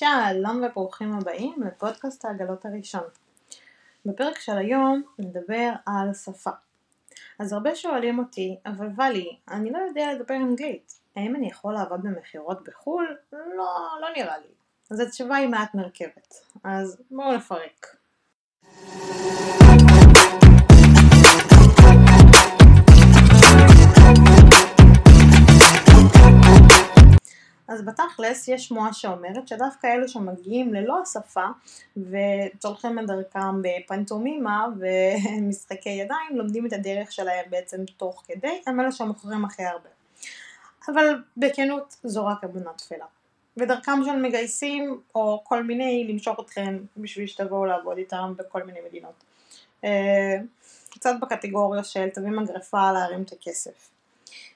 שלום וברוכים הבאים לפודקאסט העגלות הראשון. בפרק של היום נדבר על שפה. אז הרבה שואלים אותי, אבל ואלי, אני לא יודע לדבר אנגלית, האם אני יכול לעבוד במכירות בחו"ל? לא, לא נראה לי. אז התשובה היא מעט מרכבת. אז בואו נפרק. בתכלס יש שמועה שאומרת שדווקא אלו שמגיעים ללא השפה וצולחים את דרכם בפנטומימה ומשחקי ידיים לומדים את הדרך שלהם בעצם תוך כדי, הם אלה שמוכרים הכי הרבה. אבל בכנות זו רק אמונה תפלה. ודרכם של מגייסים או כל מיני למשוך אתכם בשביל שתבואו לעבוד איתם בכל מיני מדינות. אה, קצת בקטגוריה של תביא מגרפה להרים את הכסף.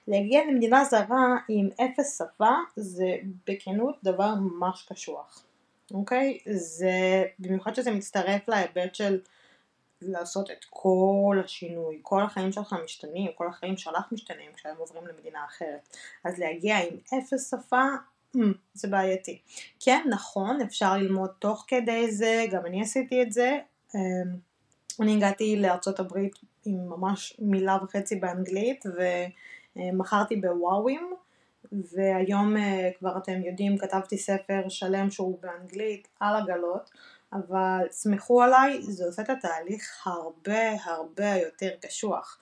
להגיע למדינה זרה עם אפס שפה זה בכנות דבר ממש קשוח, אוקיי? זה, במיוחד שזה מצטרף להיבט של לעשות את כל השינוי, כל החיים שלך משתנים, כל החיים שלך משתנים כשהם עוברים למדינה אחרת. אז להגיע עם אפס שפה mm, זה בעייתי. כן, נכון, אפשר ללמוד תוך כדי זה, גם אני עשיתי את זה. אמ, אני הגעתי לארצות הברית עם ממש מילה וחצי באנגלית, ו... אה, מכרתי בוואווים והיום אה, כבר אתם יודעים כתבתי ספר שלם שהוא באנגלית על עגלות אבל סמכו עליי זה עושה את התהליך הרבה הרבה יותר קשוח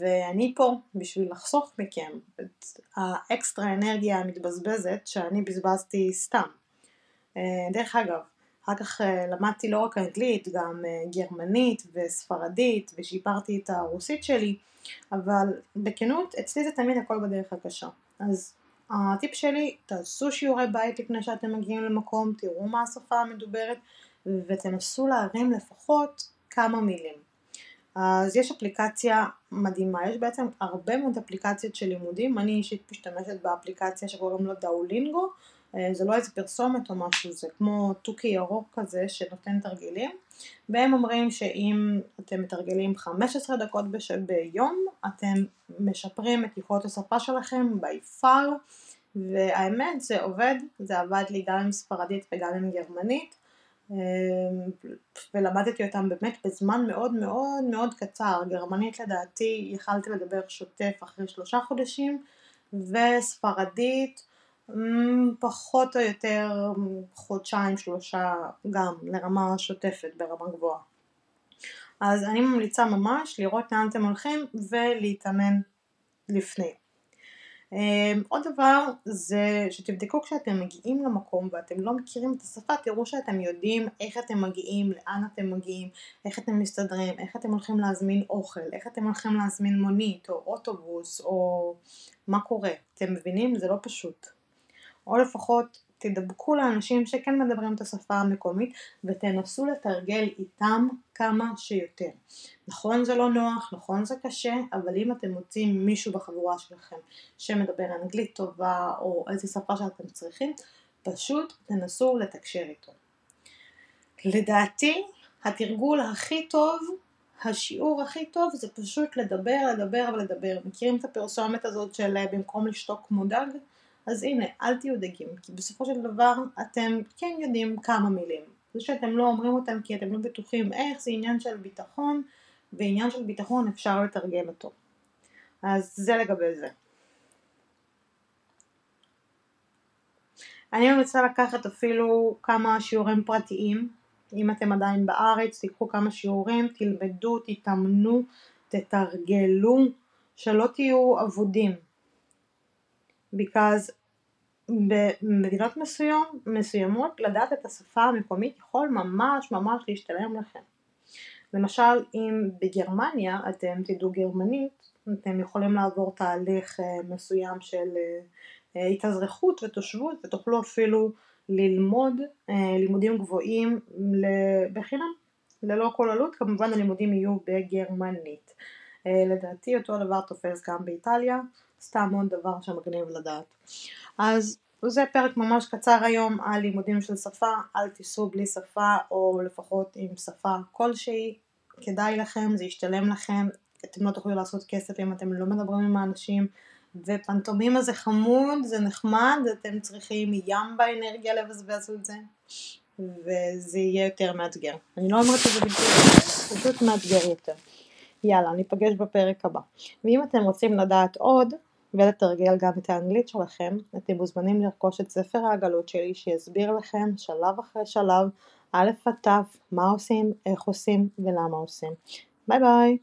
ואני פה בשביל לחסוך מכם את האקסטרה אנרגיה המתבזבזת שאני בזבזתי סתם. אה, דרך אגב, אחר כך למדתי לא רק אנגלית, גם גרמנית וספרדית ושיפרתי את הרוסית שלי אבל בכנות, אצלי זה תמיד הכל בדרך הקשה. אז הטיפ שלי, תעשו שיעורי בית לפני שאתם מגיעים למקום, תראו מה השפה המדוברת ותנסו להרים לפחות כמה מילים. אז יש אפליקציה מדהימה, יש בעצם הרבה מאוד אפליקציות של לימודים, אני אישית משתמשת באפליקציה שקוראים לו דאולינגו, אה, זה לא איזה פרסומת או משהו, זה כמו תוכי ירוק כזה שנותן תרגילים, והם אומרים שאם אתם מתרגלים 15 דקות בש... ביום, אתם משפרים את יכולות השפה שלכם by far, והאמת זה עובד, זה עבד לי גם עם ספרדית וגם עם גרמנית, אה, ולמדתי אותם באמת בזמן מאוד מאוד מאוד קצר, גרמנית לדעתי יכלתי לדבר שוטף אחרי שלושה חודשים, וספרדית פחות או יותר חודשיים שלושה גם לרמה שוטפת ברמה גבוהה. אז אני ממליצה ממש לראות לאן אתם הולכים ולהתאמן לפני. אמ, עוד דבר זה שתבדקו כשאתם מגיעים למקום ואתם לא מכירים את השפה, תראו שאתם יודעים איך אתם מגיעים, לאן אתם מגיעים, איך אתם מסתדרים, איך אתם הולכים להזמין אוכל, איך אתם הולכים להזמין מונית או אוטובוס או מה קורה. אתם מבינים? זה לא פשוט. או לפחות תדבקו לאנשים שכן מדברים את השפה המקומית ותנסו לתרגל איתם כמה שיותר. נכון זה לא נוח, נכון זה קשה, אבל אם אתם מוצאים מישהו בחבורה שלכם שמדבר אנגלית טובה או איזה שפה שאתם צריכים, פשוט תנסו לתקשר איתו. לדעתי התרגול הכי טוב, השיעור הכי טוב זה פשוט לדבר, לדבר ולדבר. מכירים את הפרסומת הזאת של במקום לשתוק כמו דג? אז הנה, אל תהיו דגים, כי בסופו של דבר אתם כן יודעים כמה מילים. זה שאתם לא אומרים אותם כי אתם לא בטוחים איך, זה עניין של ביטחון, ועניין של ביטחון אפשר לתרגל אותו. אז זה לגבי זה. אני ממליצה לקחת אפילו כמה שיעורים פרטיים, אם אתם עדיין בארץ, תיקחו כמה שיעורים, תלמדו, תתאמנו, תתרגלו, שלא תהיו אבודים. Because במדינות מסוים, מסוימות לדעת את השפה המקומית יכול ממש ממש להשתלם לכם. למשל אם בגרמניה אתם תדעו גרמנית אתם יכולים לעבור תהליך אה, מסוים של אה, אה, התאזרחות ותושבות ותוכלו אפילו ללמוד לימודים גבוהים בחינם ללא כל עלות. כמובן הלימודים יהיו בגרמנית. לדעתי אותו דבר תופס גם באיטליה סתם עוד דבר שמגניב לדעת. אז זה פרק ממש קצר היום על לימודים של שפה, אל תיסעו בלי שפה או לפחות עם שפה כלשהי, כדאי לכם, זה ישתלם לכם, אתם לא תוכלו לעשות כסף אם אתם לא מדברים עם האנשים ופנטומימה זה חמוד, זה נחמד, אתם צריכים ים באנרגיה לבזבז על זה, וזה יהיה יותר מאתגר. אני לא אומרת שזה בלתי פשוט מאתגר יותר. יאללה, ניפגש בפרק הבא. ואם אתם רוצים לדעת עוד, ולתרגל גם את האנגלית שלכם, אתם מוזמנים לרכוש את ספר העגלות שלי שיסביר לכם שלב אחרי שלב, א' עד ת', מה עושים, איך עושים ולמה עושים. ביי ביי!